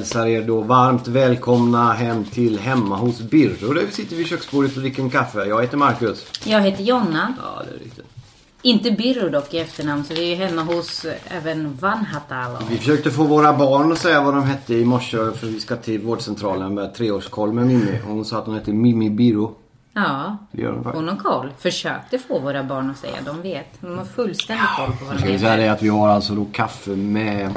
Hälsar er då varmt välkomna hem till Hemma hos Birro där vi sitter vid köksbordet och dricker en kaffe. Jag heter Marcus. Jag heter Jonna. Ja, det är riktigt. Inte Birro dock i efternamn, så vi är hemma hos eh, även Vanhatalo. Vi försökte få våra barn att säga vad de hette i morse för vi ska till vårdcentralen med treårskoll med Mimmi. Hon sa att hon heter Mimmi Birro. Ja, Det gör faktiskt. hon har koll. Försökte få våra barn att säga, de vet. De har fullständig koll på vad Ska de vi säga heter. det att vi har alltså då kaffe med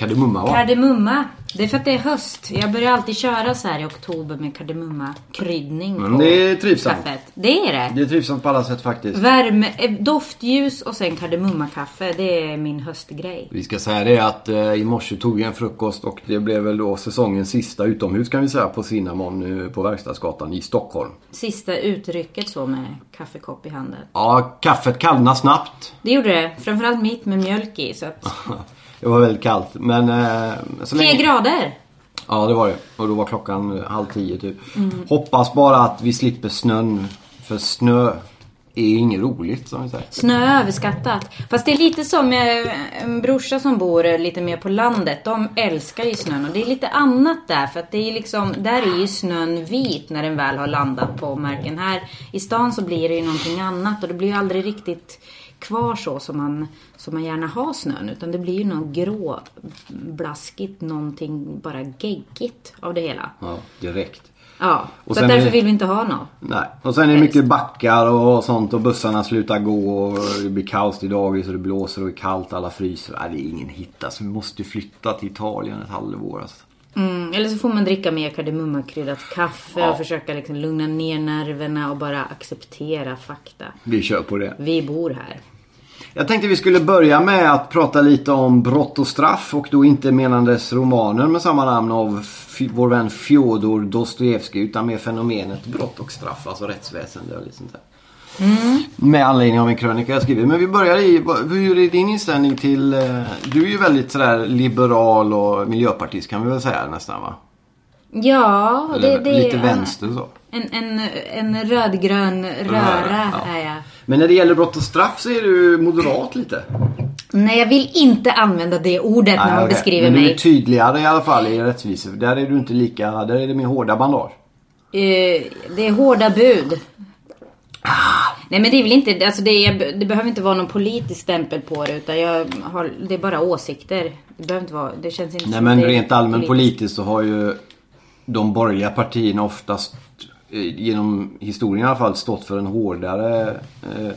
kardemumma va? Kardemumma. Det är för att det är höst. Jag börjar alltid köra så här i oktober med kardemumma-kryddning på det är trivsamt. kaffet. Det är det. Det är trivsamt på alla sätt faktiskt. Värme, eh, doftljus och sen kardemummakaffe. Det är min höstgrej. Vi ska säga det att eh, i morse tog vi en frukost och det blev väl då säsongens sista utomhus kan vi säga på Cinnamon eh, på Verkstadsgatan i Stockholm. Sista utrycket så med kaffekopp i handen. Ja, kaffet kallnade snabbt. Det gjorde det. Framförallt mitt med mjölk i. Så att... Det var väldigt kallt. Men eh, så länge... grader. Ja, det var det. Och då var klockan halv tio typ. Hoppas bara att vi slipper snön. För snö är inget roligt som vi säger. Snö är överskattat. Fast det är lite som eh, en brorsa som bor eh, lite mer på landet. De älskar ju snön och det är lite annat där. För att det är liksom, där är ju snön vit när den väl har landat på marken. Här i stan så blir det ju någonting annat och det blir ju aldrig riktigt kvar så som man, som man gärna har snön. Utan det blir ju något grå, blaskigt, någonting bara geggigt av det hela. Ja, direkt. Ja, Och så är därför det- vill vi inte ha något. Nej. Och sen är det mycket backar och sånt och bussarna slutar gå och det blir kaos till dagis och det blåser och är kallt, alla fryser. Nej, det är ingen hit alltså. Vi måste flytta till Italien ett halvår alltså. Mm, eller så får man dricka mer kardemummakryddat kaffe Ja. och försöka liksom lugna ner nerverna och bara acceptera fakta. Vi kör på det. Vi bor här. Jag tänkte vi skulle börja med att prata lite om brott och straff och då inte menandes romaner med samma namn av vår vän Fjodor Dostojevskij utan mer fenomenet brott och straff, alltså rättsväsende och lite sånt där. Med anledning av en krönika jag skrivit. Men vi börjar i, hur är din inställning till, eh, du är ju väldigt sådär liberal och miljöpartist kan vi väl säga nästan va? Ja, det, Eller det lite vänster så. En, en, en rödgrön röra ja. är jag. Men när det gäller brott och straff så är du moderat lite. Nej, jag vill inte använda det ordet när man okej. beskriver Men du mig. är tydligare i alla fall i rättvisa. Där är du inte lika, där är det mer hårda bandage. Eh, det är hårda bud. Nej men det är väl inte, alltså det, är, det behöver inte vara någon politisk stämpel på det utan jag har, det är bara åsikter. Det behöver inte vara, det känns inte Nej som men rent politiskt. politiskt så har ju de borgerliga partierna oftast eh, genom historien i alla fall stått för en hårdare eh,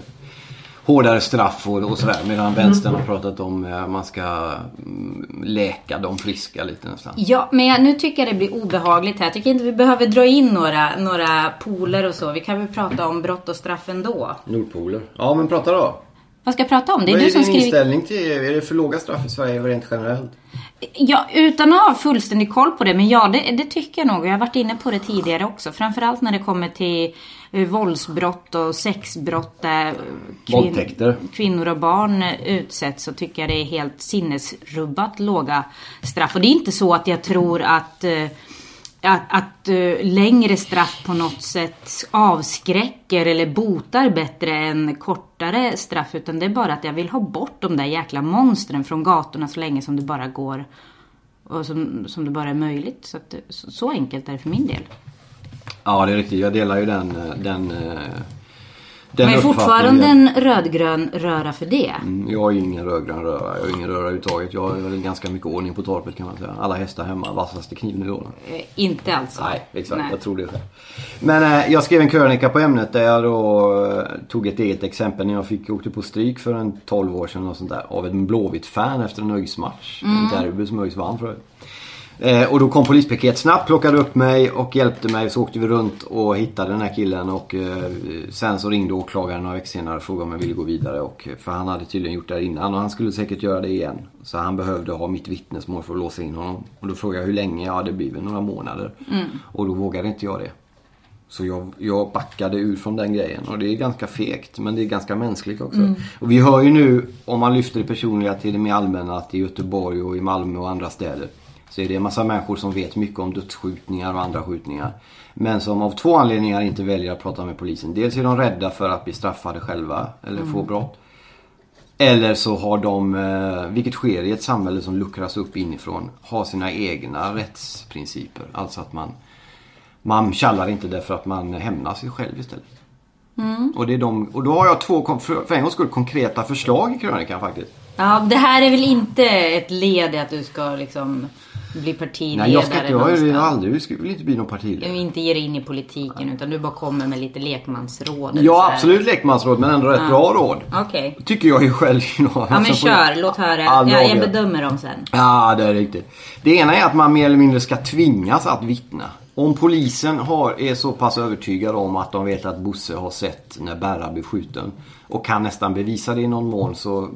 hårdare straff och, och sådär. Medan vänstern har pratat om att man ska mm, läka de friska lite nästan. Ja, men jag, nu tycker jag det blir obehagligt här. Jag tycker inte vi behöver dra in några, några poler och så. Vi kan väl prata om brott och straff ändå. Nordpoler. Ja men prata då. Vad ska jag prata om? Det är Vad du är som din skriver... inställning till, är det för låga straff i Sverige rent generellt? Ja, utan att ha fullständig koll på det. Men ja, det, det tycker jag nog. Jag har varit inne på det tidigare också. Framförallt när det kommer till eh, våldsbrott och sexbrott där eh, Våldtäkter. kvinnor och barn eh, utsätts så tycker jag det är helt sinnesrubbat låga straff. Och det är inte så att jag tror att eh, att, att eh, längre straff på något sätt avskräcker eller botar bättre än kortare straff. Utan det är bara att jag vill ha bort de där jäkla monstren från gatorna så länge som det bara går. Och som, som det bara är möjligt. Så, att, så, så enkelt är det för min del. Ja det är riktigt. Jag delar ju den, eh, den, eh, den Men fortfarande en rödgrön röra för det. Mm, Jag har ju ingen rödgrön röra. Jag har ingen röra överhuvudtaget. Jag har väl ganska mycket ordning på torpet kan man säga. Alla hästar hemma, vassaste kniven i lådan. Eh, inte alltså. Nej, exakt. Nej. Jag tror det själv. Men eh, jag skrev en krönika på ämnet där jag då eh, tog ett eget exempel när jag fick, åkte på stryk för en 12 år sedan och sånt där, av en Blåvitt-fan efter en ÖIS-match. Mm. En derby som ÖIS vann för övrigt. Eh, och då kom polispiket snabbt, plockade upp mig och hjälpte mig. Så åkte vi runt och hittade den här killen och eh, sen så ringde åklagaren några veckor senare och frågade om jag ville gå vidare. Och, för han hade tydligen gjort det här innan och han skulle säkert göra det igen. Så han behövde ha mitt vittnesmål för att låsa in honom. Och då frågade jag hur länge? Ja det blir väl några månader. Och då vågade inte jag det. Så jag, jag backade ur från den grejen och det är ganska fegt men det är ganska mänskligt också. Och vi hör ju nu, om man lyfter det personliga till det mer allmänna, att i Göteborg och i Malmö och andra städer så är det en massa människor som vet mycket om dödsskjutningar och andra skjutningar. Men som av två anledningar inte väljer att prata med polisen. Dels är de rädda för att bli straffade själva eller få brott. Eller så har de, eh, vilket sker i ett samhälle som luckras upp inifrån, har sina egna rättsprinciper. Alltså att man man kallar inte därför att man hämnar sig själv istället. Och, det är de, och då har jag två, för en gångs skull, konkreta förslag i krönikan faktiskt. Ja, det här är väl inte ett led i att du ska liksom bli partiledare Nej, jag ska inte, jag någonstans? aldrig, jag skulle väl inte bli någon partiledare. Du inte ger in i politiken utan du bara kommer med lite lekmansråd. Ja, absolut lekmansråd, men ändå rätt bra råd. Okej. Tycker jag ju själv. Ja, Ja men kör, låt höra. Alla Jag, jag bedömer dem sen. Ja, det är riktigt. Det ena är att man mer eller mindre ska tvingas att vittna. Om polisen har, är så pass övertygad om att de vet att Bosse har sett när Berra blev skjuten och kan nästan bevisa det i någon mån så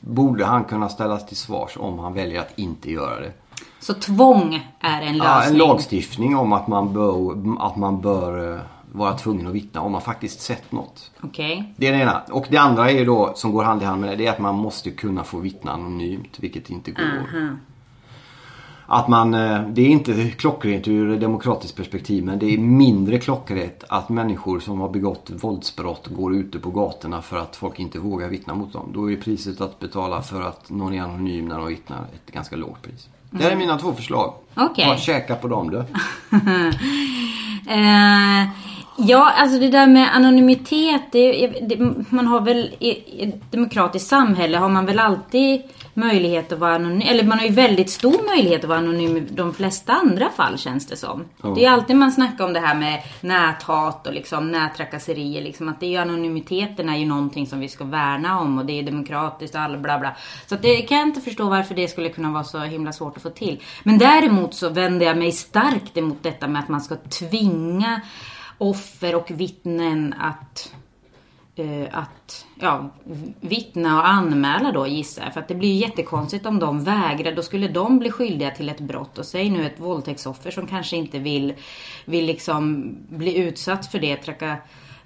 borde han kunna ställas till svars om han väljer att inte göra det. Så tvång är en Ja, lösning? en lagstiftning om att man bör, att man bör eh, vara tvungen att vittna om man faktiskt sett något. Okej. Det är det ena. Och det andra är då, som går hand i hand med det, det är att man måste kunna få vittna anonymt, vilket inte går. Att man, eh, det är inte klockrent ur demokratiskt perspektiv men det är mindre klockrent att människor som har begått våldsbrott går ute på gatorna för att folk inte vågar vittna mot dem. Då är priset att betala för att någon är anonym när de vittnar ett ganska lågt pris. Det här är mina två förslag. Okej. Och käka på dem du. Eh, ja, alltså det där med anonymitet. Det, det, man har väl i, i ett demokratiskt samhälle har man väl alltid möjlighet att vara anonym. Eller man har ju väldigt stor möjlighet att vara anonym i de flesta andra fall känns det som. Det är ju alltid man snackar om det här med näthat och liksom nättrakasserier. Liksom, att det är ju anonymiteten är ju någonting som vi ska värna om och det är demokratiskt och alla bla bla. Så att det kan jag inte förstå varför det skulle kunna vara så himla svårt att få till. Men däremot så vänder jag mig starkt emot detta med att man ska tvinga offer och vittnen att eh, att ja, vittna och anmäla då gissar jag. För att det blir ju jättekonstigt om de vägrar. Då skulle de bli skyldiga till ett brott. Och säg nu ett våldtäktsoffer som kanske inte vill, vill liksom bli utsatt för det. Traka,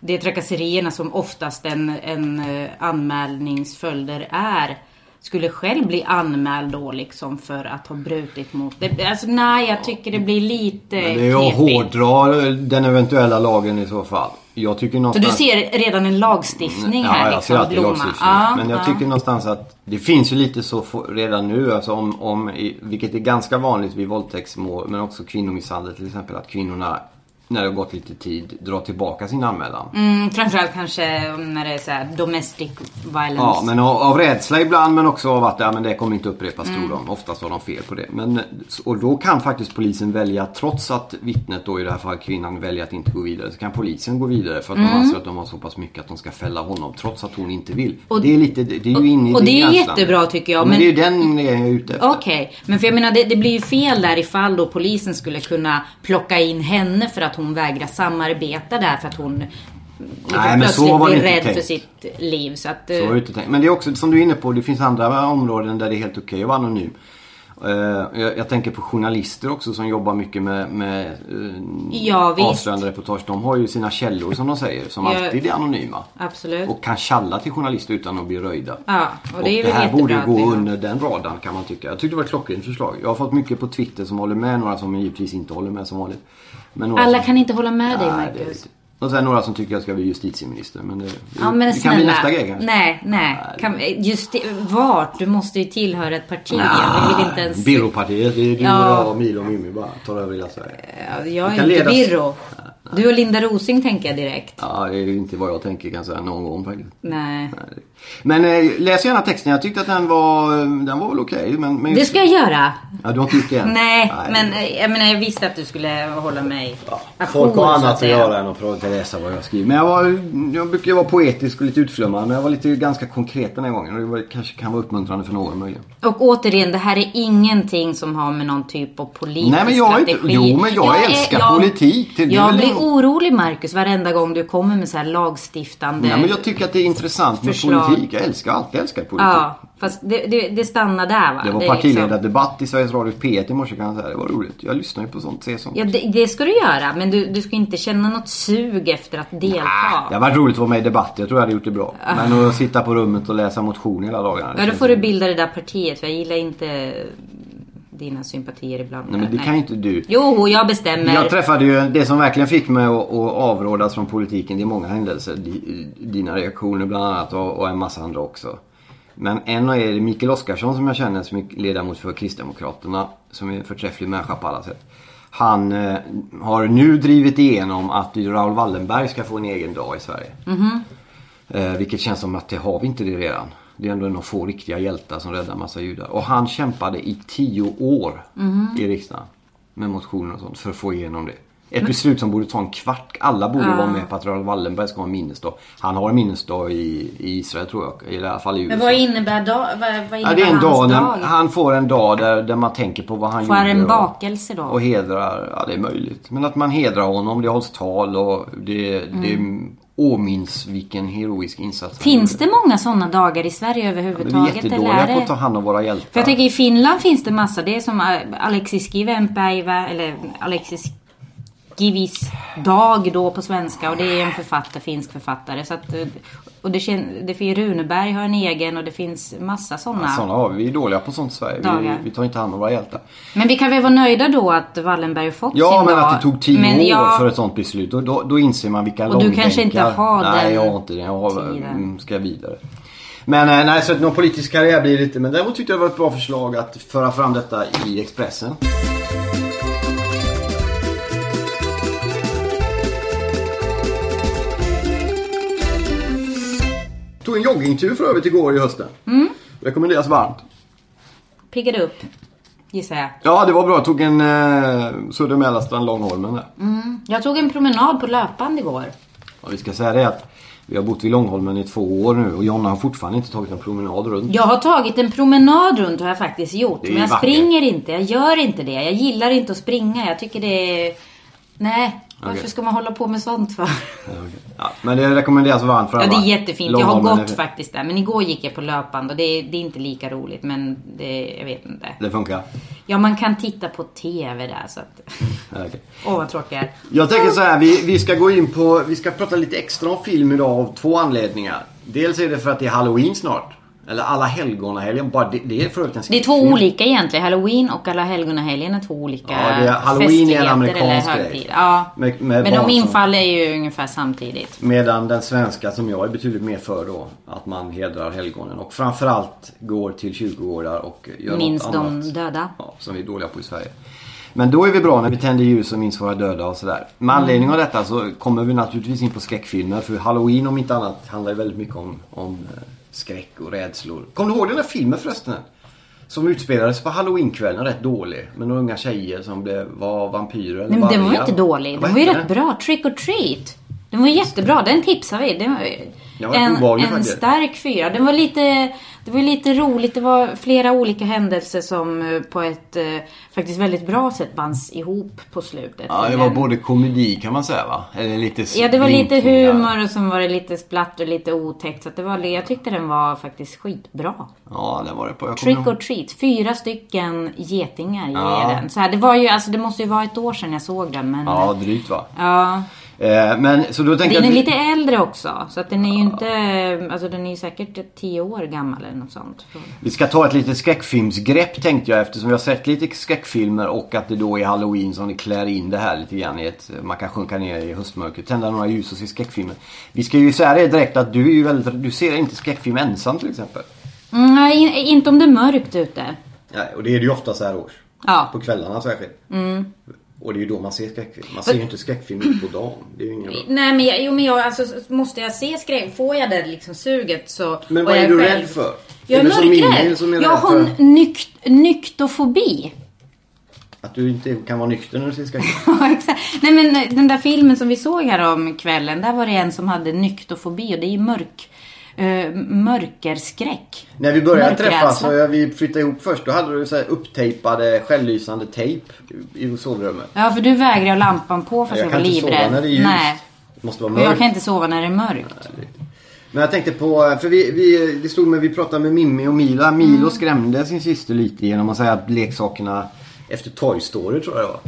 det trakasserierna som oftast en, en eh, anmälningsföljder är. Skulle själv bli anmäld då liksom för att ha brutit mot det. Alltså nej, jag tycker det blir lite Men det är att hårdra den eventuella lagen i så fall. Jag tycker Så någonstans... du ser redan en lagstiftning här Ja, jag liksom ser alltid blomma? lagstiftning. Ja, Men jag ja. tycker någonstans att det finns ju lite så redan nu, alltså om, om, vilket är ganska vanligt vid våldtäktsmål, men också kvinnomisshandel till exempel, att kvinnorna när det har gått lite tid drar tillbaka sin anmälan. Mm, framförallt kanske när det är så här domestic violence. Ja, men av, av rädsla ibland men också av att ja, men det kommer inte upprepas Mm. tror de. Oftast har de fel på det. Men, och då kan faktiskt polisen välja, trots att vittnet då i det här fallet kvinnan väljer att inte gå vidare, så kan polisen gå vidare för att Mm. de anser att de har så pass mycket att de ska fälla honom trots att hon inte vill. det är lite, det är ju inne i och det är jättebra, tycker jag, Ja, men, men- det är ju den jag är ute efter. Okej, men för jag menar det, det blir ju fel där ifall då polisen skulle kunna plocka in henne för att hon vägrar samarbeta där för att hon liksom men så var det inte rädd tänkt. för sitt liv. Så att, Så eh, har jag inte tänkt. Men det är också som du är inne på, det finns andra områden där det är helt okej att vara anonym. Eh, jag, tänker på journalister också som jobbar mycket med, med uh, Ja, avslöjande reportage. De har ju sina källor som de säger, som Ja. alltid är anonyma. absolut. Och kan tjalla till journalister utan att bli röjda. ja, och det är väl här jättebra borde att gå under den radarn kan man tycka. Jag tyckte det var ett klockrent förslag. Jag har fått mycket på Twitter som håller med, några som givetvis inte håller med som vanligt. Alla som... kan inte hålla med dig Nej, Marcus. Och sen några som tycker jag ska bli justitieminister. Men det, Ja men det kan bli nästa grej kanske. Nej, nej. Kan, just vart? Du måste ju tillhöra ett parti. jag vill inte ens... Birropartiet, det är du Ja. och jag och Milo och Mimmi bara tar över hela Sverige. Ja, Jag är inte ledas- Birro. Du och Linda Rosing tänker jag direkt. Ja, det är ju inte vad jag tänker kan säga någon gång faktiskt. Nej. Men eh, läs gärna texten. Jag tyckte att den var, den var väl okej. men, men Det ska jag göra. Ja, du har inte gjort det än? Nej, men eh, jag, menar, jag visste att du skulle hålla mig Ja, ajour, folk har annat att göra än att försöka läsa vad jag skriver. Men jag, var, jag brukar ju vara poetisk och lite utflummad. Men jag var lite ganska konkret den här gången. Och det var, kanske kan vara uppmuntrande för någon möjligen. Och återigen, det här är ingenting som har med någon typ av politisk Nej, men jag är inte- strategi. jo, men jag älskar politik. Det är jag blir en- orolig Marcus varenda gång du kommer med så här lagstiftande... Nej, men jag tycker att det är intressant med Förslag. politik. Jag älskar alltid älskat politik. Ja, fast det, det, det stannar där va? Det var liksom- partiledardebatt i Sveriges Radio P1 i morse kan jag säga. Det var roligt. Jag lyssnar ju på sånt, ser sånt. Ja, det, det ska du göra. Men du, du ska inte känna något sug efter att delta. Det har varit roligt att vara med i debatt. Jag tror jag hade gjort det bra. Men att sitta på rummet och läsa motion hela dagarna. det Ja, då får du bilda det där partiet. För jag gillar inte dina sympatier ibland. Nej, men det kan ju inte du. Jo, jag bestämmer. Jag träffade ju, det som verkligen fick mig att, att avrådas från politiken, det är många händelser. Di- Dina reaktioner bland annat och, och en massa andra också. Men en är Mikael Oscarsson som jag känner som är ledamot för Kristdemokraterna. Som är en förträfflig människa på alla sätt. Han eh, har nu drivit igenom att Raoul Wallenberg ska få en egen dag i Sverige. Eh, vilket känns som att det har vi inte det redan. Det är ändå några få riktiga hjältar som räddar massa judar. Och han kämpade i tio år i riksdagen. Med motioner och sånt för att få igenom det. Ett beslut som borde ta en kvart. Alla borde vara med på att Raoul Wallenberg ska ha en minnesdag. Han har en minnesdag i, i Israel tror jag. I alla fall i USA. Men vad innebär, dag, vad, vad ja, innebär det är en dag, dag? han får en dag där, där man tänker på vad han Får han gjorde. en och- bakelse då? och hedrar, ja det är möjligt. Men att man hedrar honom, det hålls tal och det, det åminns vilken heroisk insats Finns det många sådana dagar i Sverige Vi är överhuvudtaget? jättedåliga eller är på att ta hand om våra hjältar. För jag tänker i Finland finns det massa. Det är som Alexis Kivenpäivä eller Alexis Kivis dag då på svenska och det är en författare, finsk författare. Så att, eh, och det, det finns Runeberg har en egen och det finns massa sådana. Sådana har vi. Vi är dåliga på sånt i Sverige. Vi, vi tar inte hand om våra hjältar. Men vi kan väl vara nöjda då att Wallenberg har fått Ja, sin men dag. att det tog tio Men år jag- för ett sånt beslut. Och då, då inser man vilka Och du långbänkar. kanske inte har Nej, den jag har inte det. Jag har, mm, ska vidare. Men eh, nej, så att någon politisk karriär blir det inte. Men däremot tyckte jag det var ett bra förslag att föra fram detta i Expressen. Tog en joggingtur för övrigt igår i hösten. Mm. Rekommenderas varmt. Piggade upp, gissar jag. Ja, det var bra. Jag tog en eh, Söder Mälarstrand Långholmen där. Jag tog en promenad på löpband igår. Och vi ska säga det att vi har bott vid Långholmen i två år nu och Jonna har fortfarande inte tagit en promenad runt. Jag har tagit en promenad runt har jag faktiskt gjort. Men jag vackert. springer inte. Jag gör inte det. Jag gillar inte att springa. Jag tycker det är... Nej, varför ska man hålla på med sånt för? Ja, okej. Ja, men det rekommenderas varmt för Ja, alla. det är jättefint. Jag har gått är- faktiskt där. Men igår gick jag på löpband och det är, det är inte lika roligt. Men det, jag vet inte. Det funkar. Ja, man kan titta på TV där så att... Ja, okej. Åh, vad tråkigt jag är. Jag tänker så här, vi, vi ska gå in på, vi ska prata lite extra om film idag av två anledningar. Dels är det för att det är Halloween snart. Eller alla helgonahelgen. Bara det, det är för övrigt Det är två olika egentligen. Halloween och alla helgonahelgen är två olika Ja, det är- Halloween är en amerikansk grej. Ja. Med- med Men de infaller ju ungefär samtidigt. Medan den svenska som jag är betydligt mer för då. Att man hedrar helgonen. Och framförallt går till kyrkogårdar och gör Minns något de annat. döda. Ja, som vi är dåliga på i Sverige. Men då är vi bra när vi tänder ljus och minns våra döda och sådär. Med anledning av detta så kommer vi naturligtvis in på skräckfilmer. För Halloween om inte annat handlar ju väldigt mycket om, om eh, skräck och rädslor. Kommer du ihåg den där filmen förresten? Som utspelades på halloweenkvällen, rätt dålig. Med några unga tjejer som blev, var vampyrer eller Nej, men den var ju inte dålig. Den var ju rätt bra. Trick or treat. Den var jättebra. Den tipsar vi. Den var, Var en, obehaglig en faktiskt. stark fyra. Den var lite, det var lite roligt. Det var flera olika händelser som eh, på ett eh, faktiskt väldigt bra sätt bands ihop på slutet. Ja, det var Men- både komedi kan man säga va? Eller lite Ja, det var lite humor och sen var det lite splatt och lite otäckt. Så det var, jag tyckte den var faktiskt skitbra. Ja, det var det på. Trick ihåg. or treat. Fyra stycken getingar ger Ja. den. Så här, det var ju, alltså det måste ju vara ett år sedan jag såg den men... Ja, drygt va? ja. Eh, men så då tänker Den är jag... lite äldre också. Så att den är ju inte, alltså den är ju säkert tio år gammal eller något sånt. Vi ska ta ett litet skräckfilmsgrepp tänkte jag eftersom vi har sett lite skräckfilmer och att det då är halloween som det klär in det här lite grann i ett... Man kan sjunka ner i höstmörkret, tända några ljus och se skräckfilmer. Vi ska ju säga det direkt att du är ju väldigt... Du ser inte skräckfilm ensam till exempel. Mm, nej, in- inte om det är mörkt ute. Nej, och det är det ju ofta så här års. Ja. På kvällarna särskilt. Och det är ju då man ser skräckfilm. Man ser ju inte skräckfilm ut på dagen. Det är ju ingen bra. Nej men jag, jo, men jag, alltså, måste jag se skräck, får jag det liksom suget så... Men vad är du själv- rädd för? Jag är mörkrädd. Jag har för nykt, nyktofobi. att du inte kan vara nykter när du ser skräckfilm? Ja, exakt. Nej men eh, den där filmen som vi såg här om kvällen, där var det en som hade nyktofobi och det är ju mörk, eh, mörkerskräck. När vi började träffas och vi flyttade ihop först då hade du så här upptejpade självlysande tejp i sovrummet. Ja, för du vägrar ha lampan på fast jag, Jag kan var inte sova livrädd. när det är ljust. Nej. Det måste vara Och jag mörkt. kan inte sova när det är mörkt. Men jag tänkte på, för vi, vi, det stod med, vi pratade med Mimmi och Mila. Milo Mm. skrämde sin syster lite genom att säga att leksakerna, efter Toy Story tror jag det var.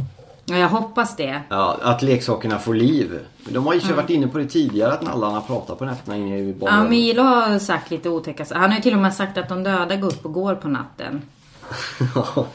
Ja, jag hoppas det. Ja, att leksakerna får liv. De har ju varit inne på det tidigare att nallarna pratar på nätterna inne i Ja, barnrummet. Milo har sagt lite otäcka. Han har ju till och med sagt att de döda går upp och går på natten. Ja,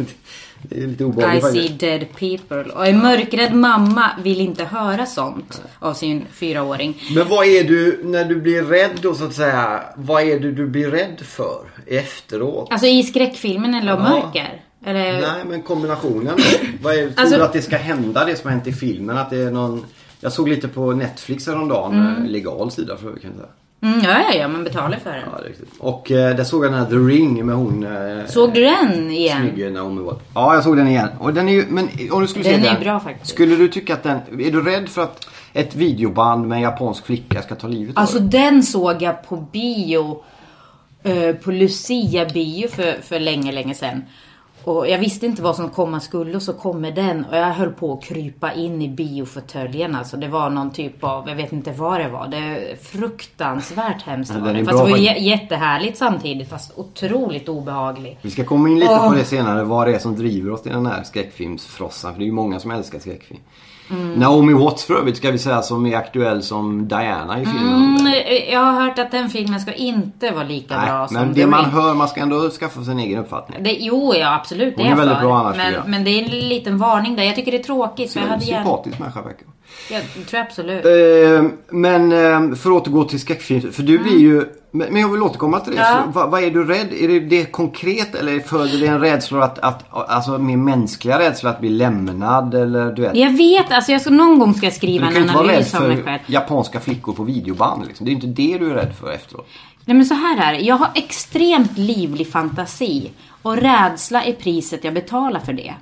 det är lite I obehagligt see faktiskt. dead people. Och en mörkrädd mamma vill inte höra sånt av sin fyraåring. Men vad är du, när du blir rädd då så att säga, vad är det du blir rädd för efteråt? Alltså i skräckfilmen eller om Ja. mörker? Eller... Nej men kombinationen. vad är, tror Alltså- du att det ska hända det som har hänt i filmen? Att det är någon... Jag såg lite på Netflix häromdagen, mm. legal sida för kan jag säga. Mm, ja, ja, ja, man betalar för den. Ja, det är riktigt. Och eh, där såg jag den här The Ring med hon... Eh, Såg du den igen? Snygge Naomi Watts. Ja, jag såg den igen. Och den är ju, men om du skulle Den se är den. bra faktiskt. Skulle du tycka att den, är du rädd för att ett videoband med en japansk flicka ska ta livet Alltså av den såg jag på bio. eh, på Lucia bio för, för länge, länge sedan. Och jag visste inte vad som komma skulle och så kommer den och jag höll på att krypa in i biofåtöljen. Alltså det var någon typ av, jag vet inte vad det var. Det är fruktansvärt hemskt Ja, var det. Fast det var ju jättehärligt samtidigt fast otroligt obehagligt. Vi ska komma in lite Åh. på det senare, vad det är som driver oss till den här skräckfilmsfrossan. För det är ju många som älskar skräckfilm. Mm. Naomi Watts för övrigt ska vi säga som är aktuell som Diana i filmen. Mm, eh, jag har hört att den filmen ska inte vara lika bra Nej, som men The det man Ring. hör, man ska ändå skaffa sig en egen uppfattning. Det, jo, ja absolut. Det Hon är jag väldigt för. bra annars, men, men det är en liten varning där. Jag tycker det är tråkigt. För jag hade gärna... Sympatisk människa verkar. Jag tror absolut. Eh, Men eh, för att återgå till skräckfilm. För du blir ju... Men jag vill återkomma till det. Mm. Ja. Så, vad, vad är du rädd? Är det, det konkret eller föder det en rädsla att, att... Alltså mer mänskliga rädsla att bli lämnad eller du vet? Jag vet, alltså jag ska, någon gång ska jag skriva Du kan en ju inte vara rädd analys av mig för själv. japanska flickor på videoband liksom. Det är inte det du är rädd för efteråt. Nej men så här är. Jag har extremt livlig fantasi. Och rädsla är priset jag betalar för det.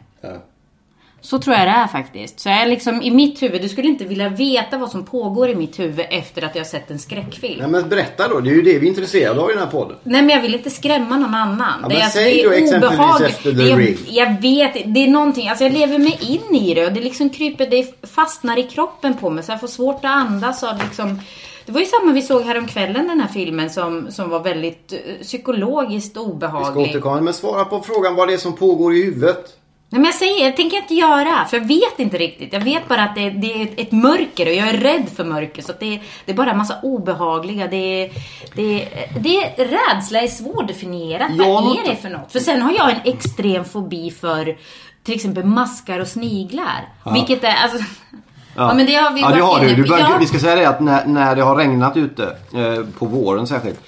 Så tror jag det är faktiskt. Så jag är liksom i mitt huvud, du skulle inte vilja veta vad som pågår i mitt huvud efter att jag har sett en skräckfilm. Nej men berätta då. Det är ju det vi är intresserade av i den här podden. Nej men jag vill inte skrämma någon annan. Ja, det är, säg det är obehagligt. efter The Ring. Jag vet, det är någonting, alltså jag lever mig in i det och det liksom kryper, det fastnar i kroppen på mig så jag får svårt att andas och liksom det var ju samma vi såg häromkvällen den här filmen som, som var väldigt eh, psykologiskt Vi ska obehaglig. återkomma. Men svara på frågan vad det är som pågår i huvudet. Nej men jag säger, det tänker jag inte göra. För jag vet inte riktigt. Jag vet bara att det, det är ett, mörker och jag är rädd för mörker. Så det, det är bara en massa obehagliga. Det, det, det, rädsla är svårdefinierat. Ja, Vad är det för något? För sen har jag en extrem fobi för till exempel maskar och sniglar. Vilket är, alltså... Ja. men det har vi ja, det har du. du bör, Ja. Vi ska säga det att när, när det har regnat ute, eh, på våren särskilt,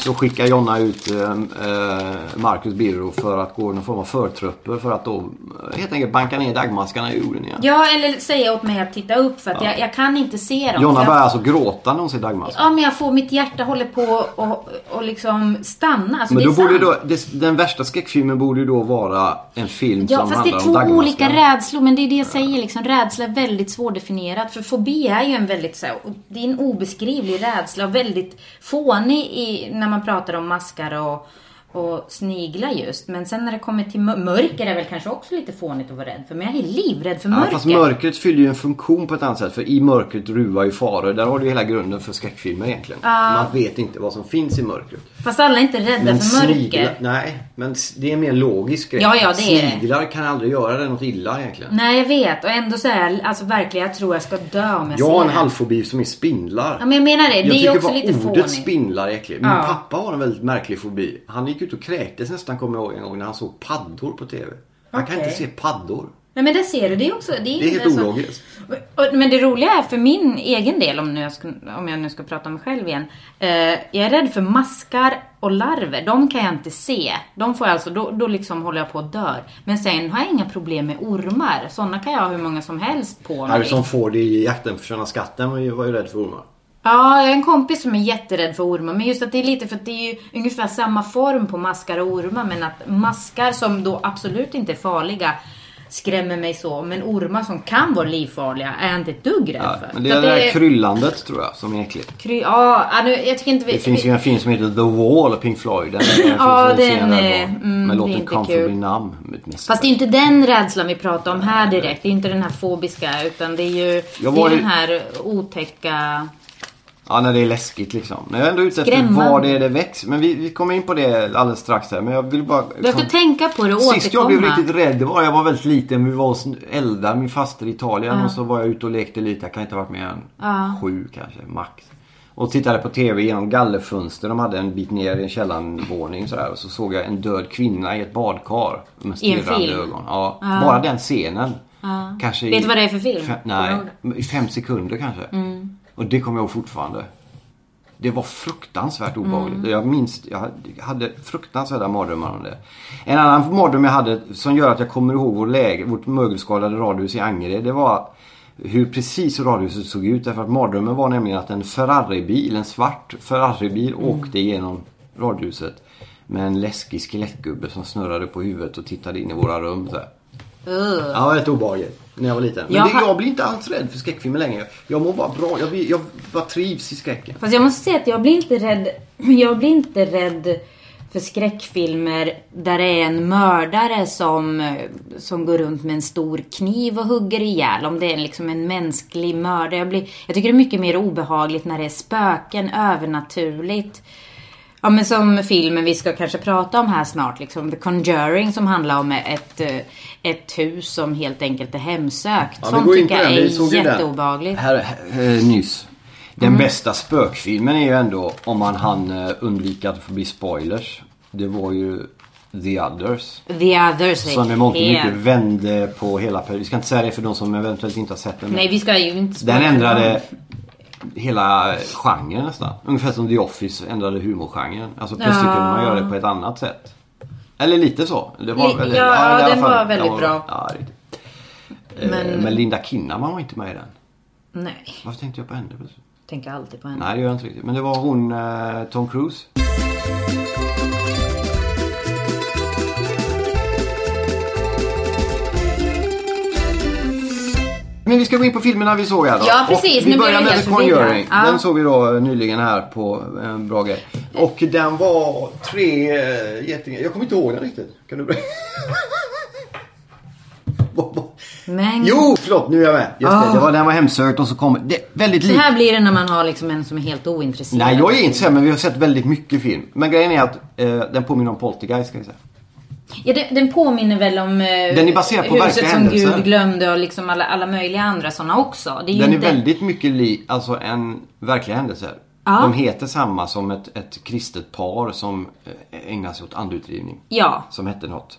så skickar Jonna ut eh, eh, Marcus Birro för att gå någon form av förtrupper för att då eh, helt enkelt banka ner dagmaskarna i jorden igen. Ja, eller säga åt mig att titta upp för att jag, jag kan inte se dem. Jonna börjar jag, alltså gråta när hon ser dagmaskar. Ja, men jag får, mitt hjärta håller på och, och liksom stanna. Alltså, Men det då borde då, det, den värsta skräckfilmen borde ju då vara en film Ja, som fast det är handlar om två olika rädslor. Men det är det jag säger liksom. Rädsla är väldigt definierat. För fobi är ju en väldigt så här, det är en obeskrivlig rädsla och väldigt fånig i, när man pratar om maskar och, och sniglar just. Men sen när det kommer till mör- mörker är väl kanske också lite fånigt att vara rädd för. Men jag är livrädd för Ja, mörker. fast mörkret fyller ju en funktion på ett annat sätt. För i mörkret ruvar ju faror. Där har du hela grunden för skräckfilmer egentligen. Man vet inte vad som finns i mörkret. Fast alla är inte rädda Men för mörker. sniglar, nej. Men det är mer logisk grej. Ja, ja, det är det. Sniglar kan aldrig göra det något illa egentligen. Nej, jag vet. Och ändå så är jag, alltså verkligen, jag tror jag ska dö om jag Jag har en det. halvfobi som är spindlar. Ja, men jag menar det. Jag det är tycker också bara lite ordet fånigt. spindlar är äckligt. Min Ja. pappa har en väldigt märklig fobi. Han gick ut och kräktes nästan kommer jag ihåg en gång när han såg paddor på TV. Han kan Okej. inte se paddor. Nej men det ser du, det är också... Det är, Det är helt alltså- ologiskt. Men det roliga är för min egen del, om, nu jag, ska, om jag nu ska prata om mig själv igen. Eh, jag är rädd för maskar och larver. De kan jag inte se. De får jag alltså, då, då liksom håller jag på att dö. Men sen har jag inga problem med ormar. Sådana kan jag ha hur många som helst på mig. Harrison Ford i Jakten på Sköna Skatten var ju, var ju rädd för ormar. Ja, jag har en kompis som är jätterädd för ormar. Men just att det är lite för att det är ju ungefär samma form på maskar och ormar. Men att maskar som då absolut inte är farliga skrämmer mig så. Men ormar som kan vara livfarliga är jag inte ett dugg rädd Ja, för. men det är att det där kryllandet tror jag som är äckligt. Kry, ja, ja, nu, jag tycker inte vi... Det finns ju en film som heter The Wall av Pink Floyd. Den, den Ja, den scen där är- mm, det är låten Comfortably. Numb. Fast det är inte den rädslan vi pratar om här direkt. Det är inte den här fobiska. Utan det är ju det är ju- den här otäcka... Ja, när det är läskigt liksom. Men jag är ändå ute efter var det är det växer. Men vi, vi kommer in på det alldeles strax här. Men jag vill bara... Du ska tänka på det och Sist jag blev riktigt rädd, var jag var väldigt liten. Vi var hos Eldar, min faster i Italien. Och så var jag ute och lekte lite. Jag kan inte ha varit mer än Ja. sju kanske, max. Och tittade på TV genom gallerfönster. De hade en bit ner i en källarvåning sådär. Och så såg jag en död kvinna i ett badkar. Med stirrande ögon. Ja, bara den scenen. Kanske Vet du vad det är för film? Fem, nej, i fem sekunder kanske. Mm. Och det kommer jag ihåg fortfarande. Det var fruktansvärt obehagligt. Mm. Jag minns, jag hade- fruktansvärda mardrömmar om det. En annan mardröm jag hade som gör att jag kommer ihåg vår läge, vårt mögelskadade radhus i Angered. Det var hur precis radhuset såg ut. Därför att mardrömmen var nämligen att en Ferraribil, en svart Ferraribil Mm. åkte igenom radhuset. Med en läskig skelettgubbe som snurrade på huvudet och tittade in i våra rum. Så här. Ugh. Ja, rätt obehagligt när jag var liten. Men Jag det, jag blir inte alls rädd för skräckfilmer längre. Jag mår bara bra. Jag, jag bara trivs i skräcken. Fast jag måste säga att jag blir inte rädd. Jag blir inte rädd för skräckfilmer där det är en mördare som, som går runt med en stor kniv och hugger ihjäl. Om det är liksom en mänsklig mördare. Jag, blir, jag tycker det är mycket mer obehagligt när det är spöken, övernaturligt. Ja men som filmen vi ska kanske prata om här snart, liksom The Conjuring som handlar om ett, eh, ett hus som helt enkelt är hemsökt. Ja, Sånt tycker jag den. Är den. jätteobehagligt. Här, här, eh, nyss. Den Mm. bästa spökfilmen är ju ändå om man hann eh, undvika att få bli spoilers. Det var ju The Others. The Others Som i mångt och mycket vände på hela perioden. Vi ska inte säga det för de som eventuellt inte har sett den. Nej vi ska ju inte Den spoila. ändrade hela genren nästan. Ungefär som The Office ändrade humorgenren. Alltså plötsligt Ja. kunde man göra det på ett annat sätt. Eller lite så. Det var Li- väldigt, ja, alla den var väldigt den bra. Ja, riktigt. Men... Men- Linda Kinnaman var inte med i den. Nej, Varför tänkte jag på henne tänker alltid på henne. Nej, det gör jag inte riktigt. Men det var hon, eh, Tom Cruise. Men vi ska gå in på filmerna vi såg här då. Ja, precis. Och vi Nu börjar med The Conjuring. Ja. Den såg vi då eh, nyligen här på en bra grej. Och den var tre äh, getingar. Jag kommer inte ihåg den riktigt. Kan du berätta? Men jo, förlåt. Nu är jag med. Just det, Ah. det var, den var hemsökt och så kom det väldigt så likt. här blir det när man har liksom en som är helt ointresserad. Nej, jag är inte så men vi har sett väldigt mycket film. Men grejen är att eh, den påminner om Poltergeist ska jag säga. Ja, den, den påminner väl om eh, Den är baserad på Huset som. Gud glömde och liksom alla, alla möjliga andra sådana också. Är Den är inte... väldigt mycket lik, alltså en verkliga händelser. Ja. De heter samma som ett, ett kristet par som eh, ägnar sig åt andutdrivning. Ja, Som hette något.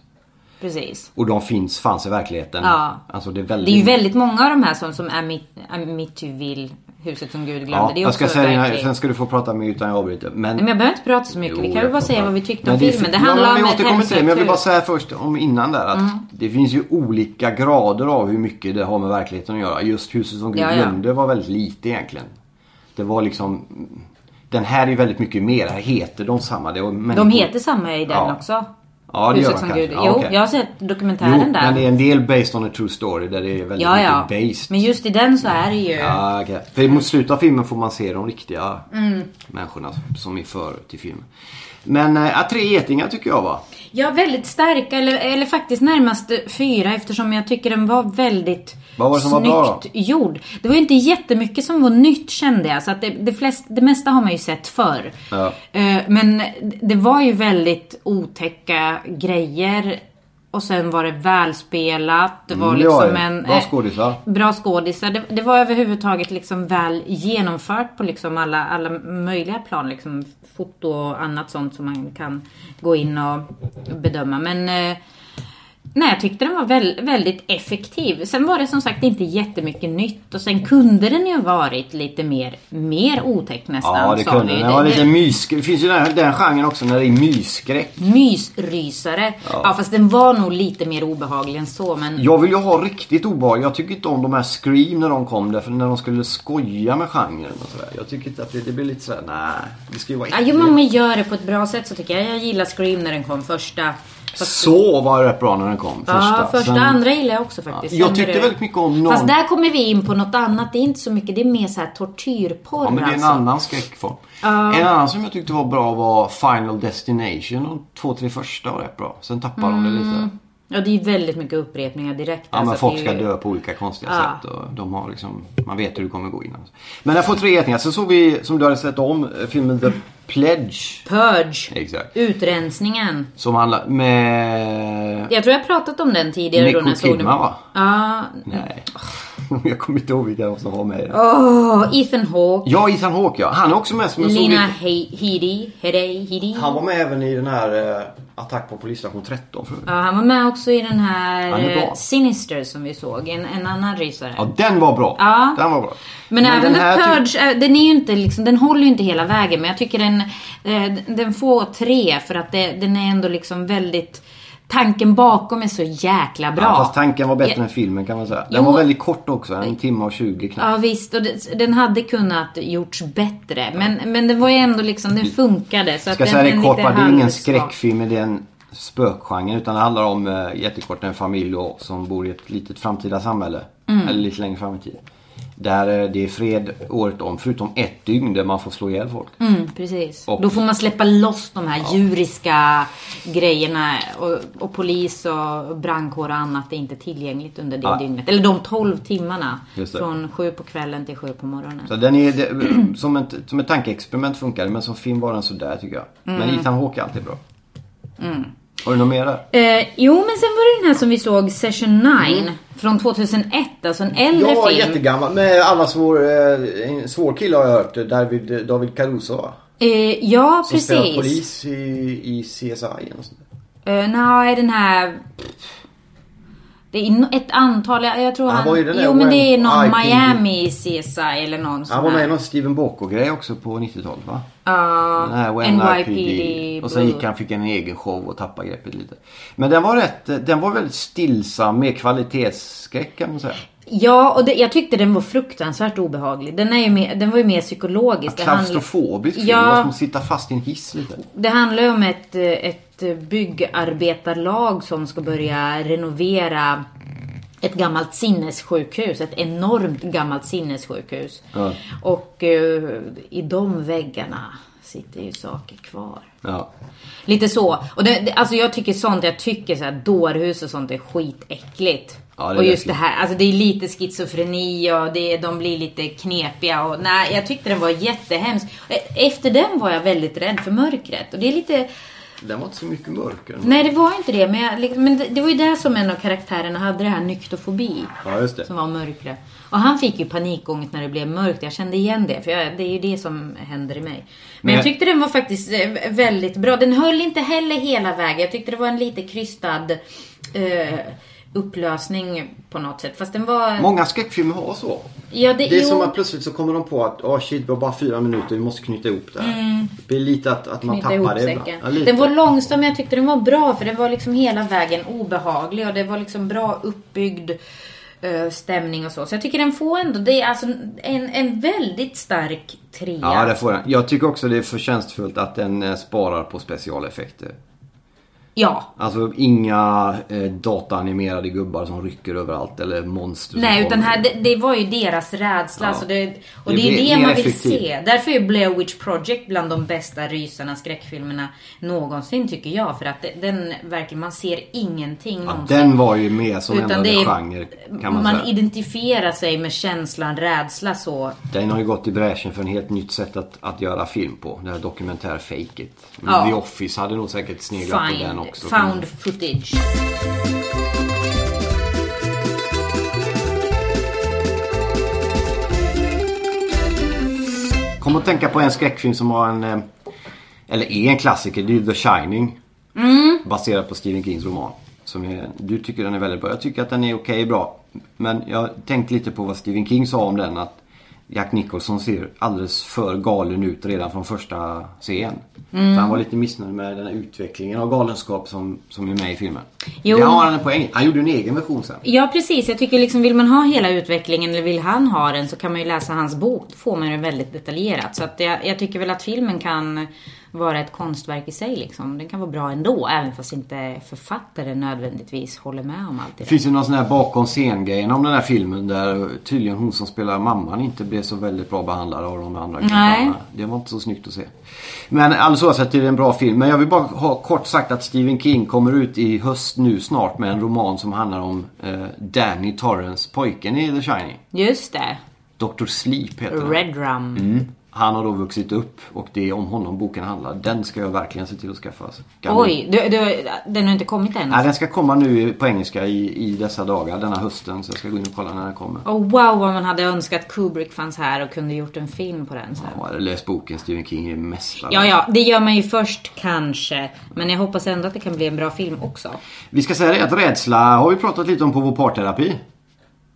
precis. Och de finns, fanns i verkligheten. Ja. Alltså det är väldigt... Det är ju väldigt många av de här som, som Amit- Amityville, Huset som Gud glömde. Ja, det är jag ska säga det, här, verkligen- sen ska du få prata med utan jag avbryter. Men, Men jag behöver inte prata så mycket. Jo, vi kan jag bara säga vad vi tyckte om filmen. Det handlar men om ett det. Men jag vill bara hemsökt säga först om innan där att Mm. det finns ju olika grader av hur mycket det har med verkligheten att göra. Just Huset som Gud Ja, ja. glömde var väldigt lite egentligen. Det var liksom Den här är ju väldigt mycket mer. Här heter de samma. Det var De människor- heter samma i den Ja. också. Ja, det gör man kanske. Ja, Jo, okej. jag har sett dokumentären Jo, där. men det är en del based on a true story där det är väldigt Ja, ja. mycket based. Men just i den så är det ju... Ja, okej. För mot slutet av filmen får man se de riktiga Mm. människorna som är för till filmen. Men äh, tre getingar tycker jag va? Ja, väldigt starka. Eller, eller faktiskt närmast fyra eftersom jag tycker den var väldigt Vad var det som var bra snyggt gjord. Det var ju inte jättemycket som var nytt kände jag. Så att det, det, flest, det mesta har man ju sett förr. Ja. Eh, Men det var ju väldigt otäcka grejer. Och sen var det välspelat. Det var Mm, liksom ja, en... Bra eh, skådisar. Bra skådisar. Det, det var överhuvudtaget liksom väl genomfört på liksom alla, alla möjliga plan. Liksom foto och annat sånt som man kan gå in och bedöma. Men eh, Nej, jag tyckte den var väl, väldigt effektiv. Sen var det som sagt inte jättemycket nytt och sen kunde den ju varit lite mer, mer otäck nästan. Ja, det kunde den. var lite mys... Det finns ju den, den genren också när det är mysskräck. Mysrysare. Ja. fast den var nog lite mer obehaglig än så. Men Jag vill ju ha riktigt obehag. Jag tycker inte om de här Scream när de kom. Därför när de skulle skoja med genren och sådär. Jag tycker inte att det, det blir lite sådär, nej. Det ska ju vara ja, jo, men man gör det på ett bra sätt så tycker jag. Jag gillar Scream när den kom första. Fast, Så var det rätt bra när den kom. Första. ja, första Sen- andra gillar jag också faktiskt. Jag Sen tyckte det- väldigt mycket om någon... Fast där kommer vi in på något annat. Det är inte så mycket. Det är mer så här tortyrporr Ja men det är en alltså. annan skräckform. En annan som jag tyckte var bra var Final Destination. De två, tre första var rätt bra. Sen tappade de det lite. Ja, det är väldigt mycket upprepningar direkt. Ja alltså, men folk är ska ju- dö på olika konstiga Ja. sätt. Och de har liksom, man vet hur det kommer gå innan. Men jag får tre getingar. Sen såg vi, som du hade sett om, eh, filmen The Pledge. Purge. Exakt. Utrensningen. Som handlar med... Jag tror jag pratat om den tidigare. då när jag såg den. Va? Ja. Nej. jag kommer inte ihåg vilka som var med i den. Åh, Ethan Hawke. Ja, Ethan Hawke ja. Han är också med som en såg Lina Headey. Headey. Headey. Han var med även i den här eh, Attack på polisstation 13 förut. Ja, han var med också i den här eh, Sinister som vi såg. En, en annan rysare. Ja, den var bra. Ja. Den var bra. Men, även den The typ- Purge, äh, den är ju inte liksom, den håller ju inte hela vägen. Men jag tycker den, eh, den får tre för att det, den är ändå liksom väldigt... Tanken bakom är så jäkla bra. Ja, fast tanken var bättre Ja. än filmen kan man säga. Den Jo. var väldigt kort också. En timme och 20 knappt. Ja visst, och det, den hade kunnat gjorts bättre. Men, men det var ju ändå liksom, den funkade. Så att Ska den, säga det den kort lite bara, det är ingen skräckfilm men det är en spökgenre. Utan det handlar om eh, jättekort en familj och, som bor i ett litet framtida samhälle. Mm. Eller lite längre fram i tiden. Där det är fred året om. Förutom ett dygn där man får slå ihjäl folk. Mm, precis. Och- Då får man släppa loss de här djuriska grejerna. Och, och polis och brandkår och annat är inte tillgängligt under det Ja. dygnet. Eller de 12 timmarna. Från sju på kvällen till sju på morgonen. Så den är, det, som, ett, som ett tankeexperiment funkar men som film var den sådär tycker jag. Mm. Men Ethan Hawke är alltid bra. Har du något mer där? Eh, jo, men sen var det den här som vi såg, Session 9. Från 2001, alltså en äldre Ja, film. jättegammal. Med alla svår, eh, svår kille har jag hört. David, David Caruso va? Eh, ja, Som spelar precis. polis i, i CSI något sånt. Uh, Nej, den här... Det är ett antal, jag, tror Han han... jo men det är någon YPD. Miami CSI eller någon Han var med i någon Steven Bocco-grej också på 90-talet va? Ja, Den här When NYPD. Och sen gick han, fick en egen show och tappade greppet lite. Men den var rätt, den var väldigt stillsam med kvalitetsskräck kan man säga. Ja, och det, jag tyckte den var fruktansvärt obehaglig. Den, är ju mer, den var ju mer psykologisk. Klaustrofobisk film. Ja. Som att sitta fast i en hiss lite. Det handlar ju om ett, ett byggarbetarlag som ska börja renovera ett gammalt sinnessjukhus. Ett enormt gammalt sinnessjukhus. Ja. Och eh, i de väggarna sitter ju saker kvar. Ja. Lite så. Och det, det, alltså jag tycker sånt, jag tycker så här dårhus och sånt är skitäckligt. Ja, det är och just det här, alltså det är lite schizofreni och det, de blir lite knepiga och nej, jag tyckte den var jättehemsk. E- Efter den var jag väldigt rädd för mörkret och det är lite, Den var inte så mycket mörkare. nej det var inte det, men, jag, liksom- men det, det var ju där som en av karaktärerna hade det här nyktofobi. Ja, just det. Som var mörkret. Och han fick ju panikångest när det blev mörkt. Jag kände igen det. För jag, det är ju det som händer i mig. Men, Men jag jag- tyckte den var faktiskt eh, väldigt bra. Den höll inte heller hela vägen. Jag tyckte det var en lite krystad eh, upplösning på något sätt. Fast den var... Många skräckfilmer har så. ja, det, Det är jo, som att plötsligt så kommer de på att åh shit, det var bara fyra minuter, vi måste knyta ihop det här. Det blir lite att, att man Mm. tappar det. Ja, den var långsam men jag tyckte den var bra. För den var liksom hela vägen obehaglig. Och det var liksom bra uppbyggd eh, stämning och så. Så jag tycker den får ändå, det är alltså en, en väldigt stark trea. Ja, det får den. Jag tycker också det är förtjänstfullt att den eh, sparar på specialeffekter. Ja, Alltså inga eh, dataanimerade gubbar som rycker överallt eller monster Nej, utan här, det, det var ju deras rädsla. Ja. Så det, och Det det, är det man vill effektivt. se. Därför är Blair Witch Project bland de bästa rysarna, skräckfilmerna någonsin tycker jag. För att den verkligen, man ser ingenting Ja, någonsin. den var ju med som Utan ändrade är- genre kan man, man säga. identifierar sig med känslan rädsla så. Den har ju gått i bräschen för en helt nytt sätt att, att göra film på. Det här dokumentär-fejket. Ja. The Office hade nog säkert sneglat på den Find, också. found footage. Kom att tänka på en skräckfilm som har en... eh, Eller är en klassiker. Det är The Shining. Mm. Baserad på Stephen Kings roman. Som är, du tycker den är väldigt bra. Jag tycker att den är okej bra. Men jag tänkte lite på vad Stephen King sa om den. Att Jack Nicholson ser alldeles för galen ut redan från första scen. Mm. Så han var lite missnöjd med den här utvecklingen av galenskap som, som är med i filmen. Jo. Det har han en poäng Han gjorde en egen version sen. Ja precis, jag tycker liksom vill man ha hela utvecklingen eller vill han ha den så kan man ju läsa hans bok. Då får man den väldigt detaljerat. Så att jag, jag tycker väl att filmen kan vara ett konstverk i sig liksom. Den kan vara bra ändå, även fast inte författaren nödvändigtvis håller med om allt det Det finns ju någon sån här bakom scen-grejen om den här filmen där tydligen hon som spelar mamman inte blev så väldigt bra behandlad av de andra killarna. Det var inte så snyggt att se. Men alldeles oavsett är det en bra film. Men jag vill bara ha kort sagt att Stephen King kommer ut i höst nu snart med en roman som handlar om eh, Danny Torrance, pojken i The Shining. Just det. Dr. Sleep heter han. Red Rum. Mm. Han har då vuxit upp och det är om honom boken handlar. Den ska jag verkligen se till att skaffa. Alltså. Du- Oj, du, du, den har inte kommit än? Nej, den ska komma nu på engelska i, i dessa dagar, denna hösten. Så jag ska gå in och kolla när den kommer. Oh, wow vad man hade önskat Kubrick fanns här och kunde gjort en film på den sen. Ja, eller läs boken, Stephen King är mästare. Ja, ja, det gör man ju först kanske. Men jag hoppas ändå att det kan bli en bra film också. Vi ska säga det att rädsla har vi pratat lite om på vår parterapi.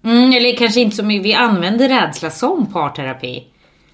Mm, eller kanske inte så mycket. Vi använder rädsla som parterapi.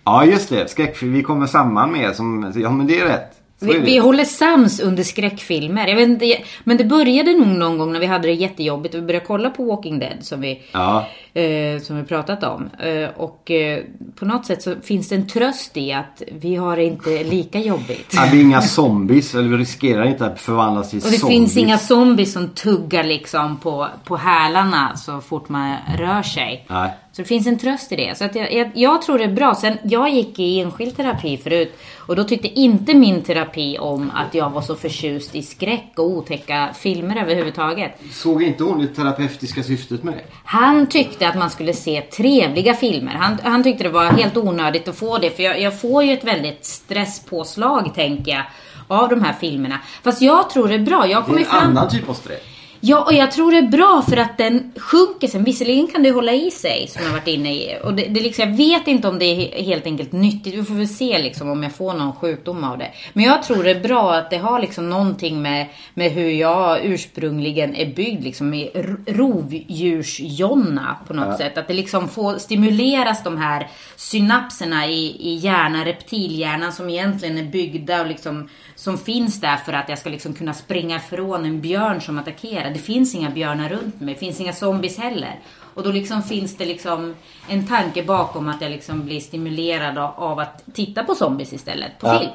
Ja, just det. Skräckfilm. Vi kommer samman med som... Ja, men det är rätt. Så Vi, är det. vi håller sams under skräckfilmer. Jag vet inte, men det började nog någon gång när vi hade det jättejobbigt och vi började kolla på Walking Dead som vi, Ja. eh, som vi pratat om. Eh, och eh, på något sätt så finns det en tröst i att vi har det inte lika jobbigt. Ja, vi är inga zombies, eller vi riskerar inte att förvandlas till Och det zombies. finns inga zombies som tuggar liksom på, på hälarna så fort man rör sig. Nej. Så det finns en tröst i det. Så att jag, jag, jag tror det är bra. Sen, jag gick i enskild terapi förut och då tyckte inte min terapi om att jag var så förtjust i skräck och otäcka filmer överhuvudtaget. Såg inte hon det terapeutiska syftet med det? Han tyckte att man skulle se trevliga filmer. Han, han tyckte det var helt onödigt att få det för jag, jag får ju ett väldigt stresspåslag tänker jag av de här filmerna. Fast jag tror det är bra. Jag Det är en fram... annan typ av stress. Ja, och jag tror det är bra för att den sjunker sen. Visserligen kan det hålla i sig, som jag varit inne i. Och det, det liksom, jag vet inte om det är he- helt enkelt nyttigt. Vi får väl se liksom om jag får någon sjukdom av det. Men jag tror det är bra att det har liksom någonting med, med hur jag ursprungligen är byggd. Liksom i rovdjursjonna på något sätt. Att det liksom får stimuleras de här synapserna i, i hjärnan, reptilhjärnan som egentligen är byggda och liksom som finns där för att jag ska liksom kunna springa ifrån en björn som attackerar. Det finns inga björnar runt mig, det finns inga zombies heller. Och då liksom finns det liksom en tanke bakom att jag liksom blir stimulerad av, att titta på zombies istället, på Ja. film.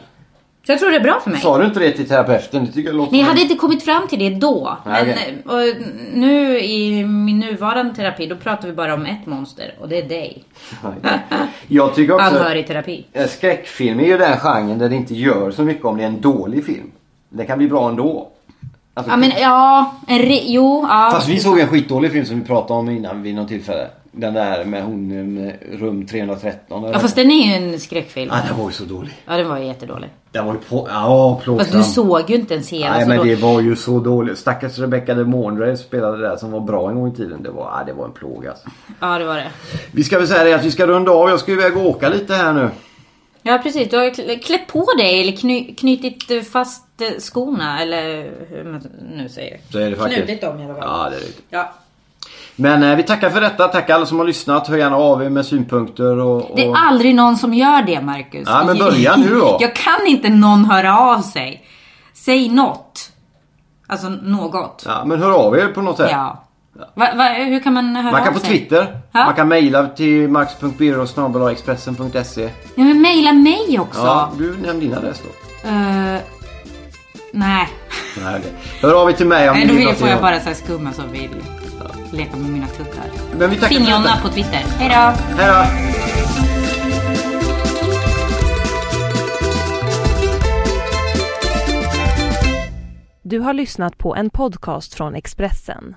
Så jag tror det är bra för mig. Sa du inte det till terapeuten? Det tycker jag låter Nej, jag hade inte kommit fram till det då. Nej, Men okej. och nu i min nuvarande terapi, då pratar vi bara om ett monster och det är dig. Jag tycker också... Anhörigterapi. Eh, Skräckfilm är ju den genren där det inte gör så mycket om det är en dålig film. Det kan bli bra ändå. Alltså, Ja men ja, en re- jo, ja. Fast vi såg en skitdålig film som vi pratade om innan vid något tillfälle. Den där med hon med rum 313. Ja fast den är ju en skräckfilm. Ja, den var ju så dålig. Ja den var ju jättedålig. Den var ju på... Ja, plågsam. Fast du såg ju inte ens hela. Nej så men då... det var ju så dåligt. Stackars Rebecca de Mornay spelade där som var bra en gång i tiden. Det var, ja, det var en plåga alltså. Ja det var det. Vi ska väl säga det att vi ska runda av. Jag ska iväg och åka lite här nu. Ja precis, du har klä- klätt på dig eller kny, knutit eh, fast eh, skorna eller hur man nu säger. Så är det faktiskt. Knutit dem i alla fall. Ja, det är det. Ja. Men eh, vi tackar för detta. Tack alla som har lyssnat. Hör gärna av er med synpunkter och... och... Det är aldrig någon som gör det Marcus. Ja, men börja nu då. Jag kan inte någon höra av sig. Säg något. Alltså något. Ja, men hör av er på något sätt. Ja. Va, va, hur kan man höra Man kan på sig? Twitter. Ja. Man kan mejla till max.byrå.expressen.se Ja men mejla mig också. Ja, du nämnde din adress då. Eh, nej. Nej. Hör av er till mig om Nej, ni då vill får jag bara så här skumma som vill leka med mina tuttar. Finjonna på Twitter. Hej då! Hej då! Du har lyssnat på en podcast från Expressen.